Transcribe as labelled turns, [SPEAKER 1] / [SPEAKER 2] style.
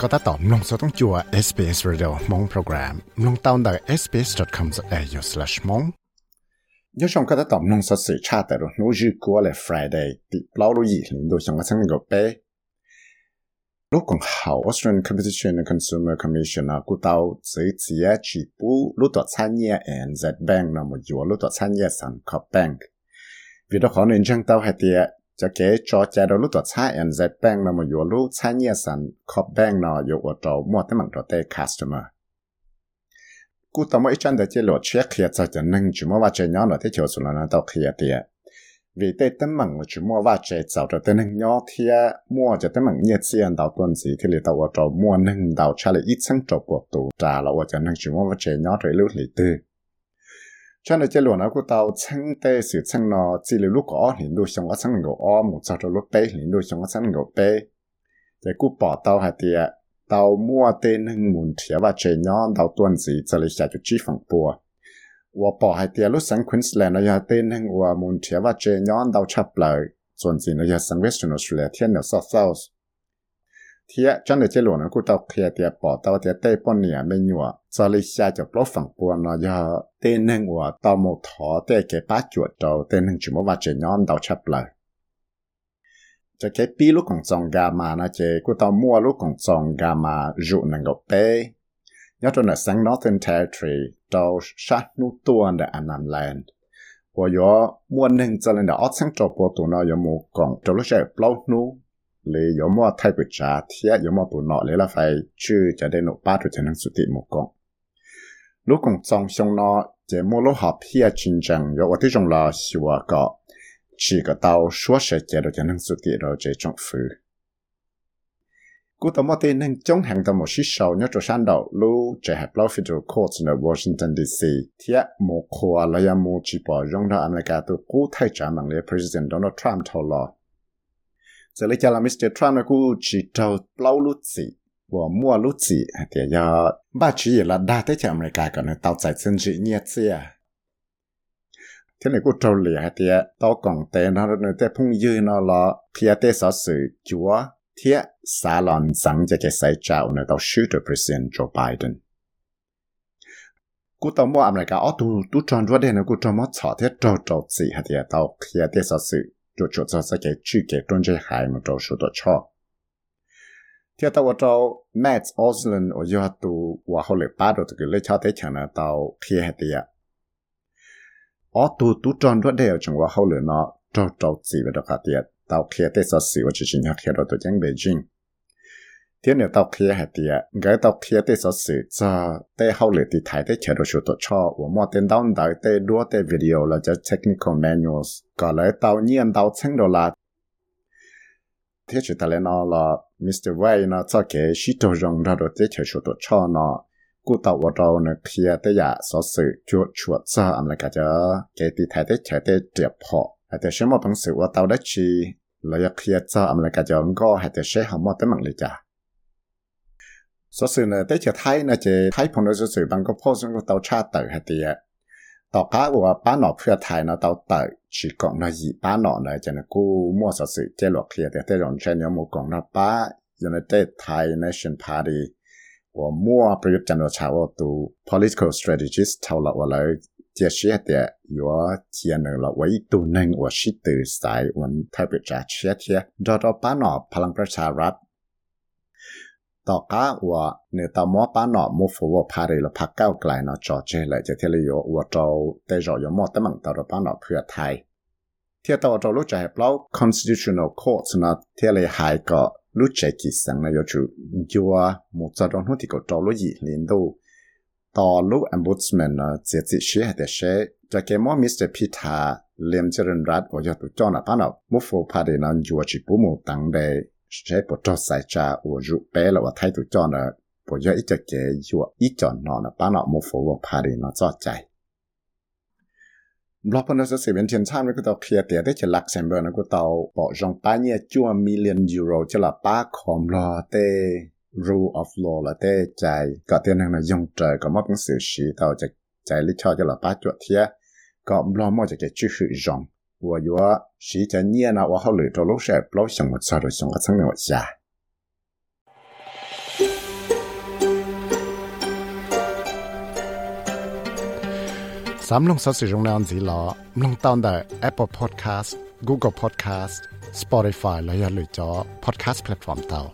[SPEAKER 1] ก็ตัดต่อมลงสต้องจัว SBS Radio มงโปรแกรมลงตาวดัก sbs.com.au/mong ยชงก็ตัดต่อมลงสสื่อชาติรู้นู้ยืกัวเลย Friday ติเล่ารู้ยี่หลินดูชงก็สังกเป้ลูกของเขา Australian Competition and Consumer Commission กูเตาซื้อเสียจีปูรู้ตัวชั้นเย่ ANZ Bank นะมอยู่รู้ตัวชั้นเย่สังคอ Bank วิธีขอเงินจังเตาให้เตีย จะเก๋จอแจเรารู้ตัวใช้อันเจ็ดแป้งมามาอยู่รู้ใช้เนี่ยสันขอบแป้งนออยู่อัวโตมวดที่มันตัวเตะ customer กูต้องไม่จันเดจิหลดเช็คเขียจะจะนึ่งจุมว่าเจย้อนหลดที่เชียวสุนันต์ตัวเขียเตีย vì tê tấm mặn của chúng mua và chế tạo cho tê nâng nhỏ thì mua cho tấm mặn nhiệt xiên đào tuần gì thì lì tàu cho mua nâng đào cha lì ít sáng trộn bộ tù trà là cho nâng chúng mua và chế nhỏ rồi lưu lì cho nên chế luận của tao chẳng tế sự chẳng nó chỉ là lúc có hiện đôi sống có chẳng ngộ o một cho cho lúc tê hiện đôi sống có chẳng ngộ tê thế cú bỏ tao hạt tiệt tao mua tê nâng muốn thiệt và chơi nhon tao tuân gì cho lấy cho chi phẳng bùa. Và bỏ hạt tiệt lúc sang Queensland nó giờ tê nâng và muốn thiệt và chơi nhon tao chập lại chuẩn gì nó giờ sáng Western Australia, thiên ở South South thiệt cho nên chế luận nó cũng tao kia tiệt bỏ tao tiệt tây bọn nè bên nhựa cho lấy下就 block ฝั่ง波nó giờ tên hưng và tao một thọ tê cái bát chuột đầu tên hưng chỉ muốn và chơi nhỏ tao chấp lời cho cái pi lúc còn trồng gà mà nó chế của tao mua lúc còn trồng gà mà rụ năng gọc bê nhớ cho nó sang Northern Territory tao sát nút tuôn để anh làm land và yo mua nên cho nên đã ót sang cho bộ tụ nó yo mua còn cho lúc sẽ bao Nu lì yo mo thay bị cha thia yo mua tụ nó lì là phải chư cho đến nụ ba tụ cho nên xuất hiện một con lúc còn trồng xong nó chế mua lô học hiện chính chẳng yo ở đây trong là xíu có chỉ có tàu số sẽ chế được cho năng suy tiết rồi chế trong phủ. Cú tàu mất tên nên trong hàng tàu một xí sầu nhớ cho sáng đầu lưu chế hẹp lâu federal court ở Washington DC thiệt một khoa là ya một chỉ bỏ rong ra America từ cú thay trả mạng lệ President Donald Trump thâu lo. Giờ lấy cho là Mr. Trump là cú chỉ trâu lâu lúc gì và mua lúc gì thì ya, ba chỉ là đa tới cho America còn tàu chạy chân chỉ nhiệt gì à thế này cũng trâu lìa thì tao còn tên nó nó tế phung dư nó là phía tế sở sự chúa thiết xã lòn sẵn cho cái sai trào nó tao shoot president Joe Biden cú tao mua America ở tu tu tròn rồi đây nó cú tròn mất chọn thiết trâu trâu gì hả thì tao khi tế sở sự cho cho cho sẽ cái chữ cái trong cái hai một trâu số đó cho thì tao trâu Matt Osland ở dưới tu và后来八度这个lấy cho tế chẳng là tao khi hả thì ở tu tu tròn rất đều trong qua hậu lửa nó trâu trâu gì về đó cả tiệt tàu kia tết sao xỉu chỉ chính kia đó tôi chẳng Beijing thế nếu tàu kia hạt tiệt cái tàu kia tết sao xỉu cho tết hậu lửa thì thái tết chờ đồ số tổ cho và mua tên đau đợi tết đua tết video là cho technical manuals có lẽ tàu nhiên tàu chân đồ là thế chỉ ta lên nó là Mr. Wei nó cho cái shit đồ rong ra đồ tết chờ số tổ cho nóกูตาวเราเนี่ยเพียแต่ยาสอสื่อจวดชวดซาอเมริกาจะเกติไทยได้ใช้ได้เจีย บพอแต่เชื่อว่าพังสื่อว่าตาวได้ชีแล้วอยากเพียซาอเมริกาจะก็ให้แต่ใช้หอมแต่มันเลยจ้ะสอสื่อเนี่ยได้เจอไทยนะเจไทยผมเราสื่อบางก็พูดซึ่งตาวชาติให้เตียต่อก้าว่าป้าหนอเพื่อไทยนะตาวเตอชีกองนะยีป้าหนอเนี่ยจะนะกูมั่วสอสื่อเจหลอกเคลียแต่แต่รอนใช้เนี่ยมูกองนะป้า United Thai Nation Party 我摸不是真的查我读 political strategist 头了我来解释的有节能了唯独能我是对在我们特别在切贴找到บ้านนอพลังประชารัฐ ต่อก้าอวเนื้อตามอปานอมุฟวพาเรลพักเก้าไกลนอจอเจเลยจะเทเลยอวจอแต่จอยมอตมังตรปานอเพื่อไทย เทียตัวจอรู้ใจเปล่า constitutional court นะเทเลยหายก็รู้ใจกิสังนายจูยัวมุจารอนหุ่นที่ก็จอรู้ยีลินดูต่อรู้ ombudsman นะเจียจิเชียเดชเชจะเกมอมิสเตอร์พีธาเลียมเจริญรัตน์อยตุจอนะปานอมุฟวพาเรนันยัวจิปุโมตังเด sẽ bỏ cho sai cha của rượu bé là và thay tụi cho nó bỏ do ít cho chế dụ ít cho nó là bán nó một phố và phá đi nó cho chạy lo phần đó sẽ biến thiên tham cái tàu kia tiền để cho lạc xem bờ nó cái tàu bỏ trong ba nhia chua million euro cho là ba khom lo tê rule of law là tê chạy có tiền hàng là dùng trời có mất những sự sĩ tàu chạy chạy lý cho chỉ là ba chuột thiệt có lo mọi chỉ cái chữ sự rộng 我有啊，谁家念呢？我好累着老山，不老想我坐着想我蹭了下。咱们说使用量子了，不能当的 Apple Podcast、Google Podcast、Spotify 来要来找 Podcast platform 到。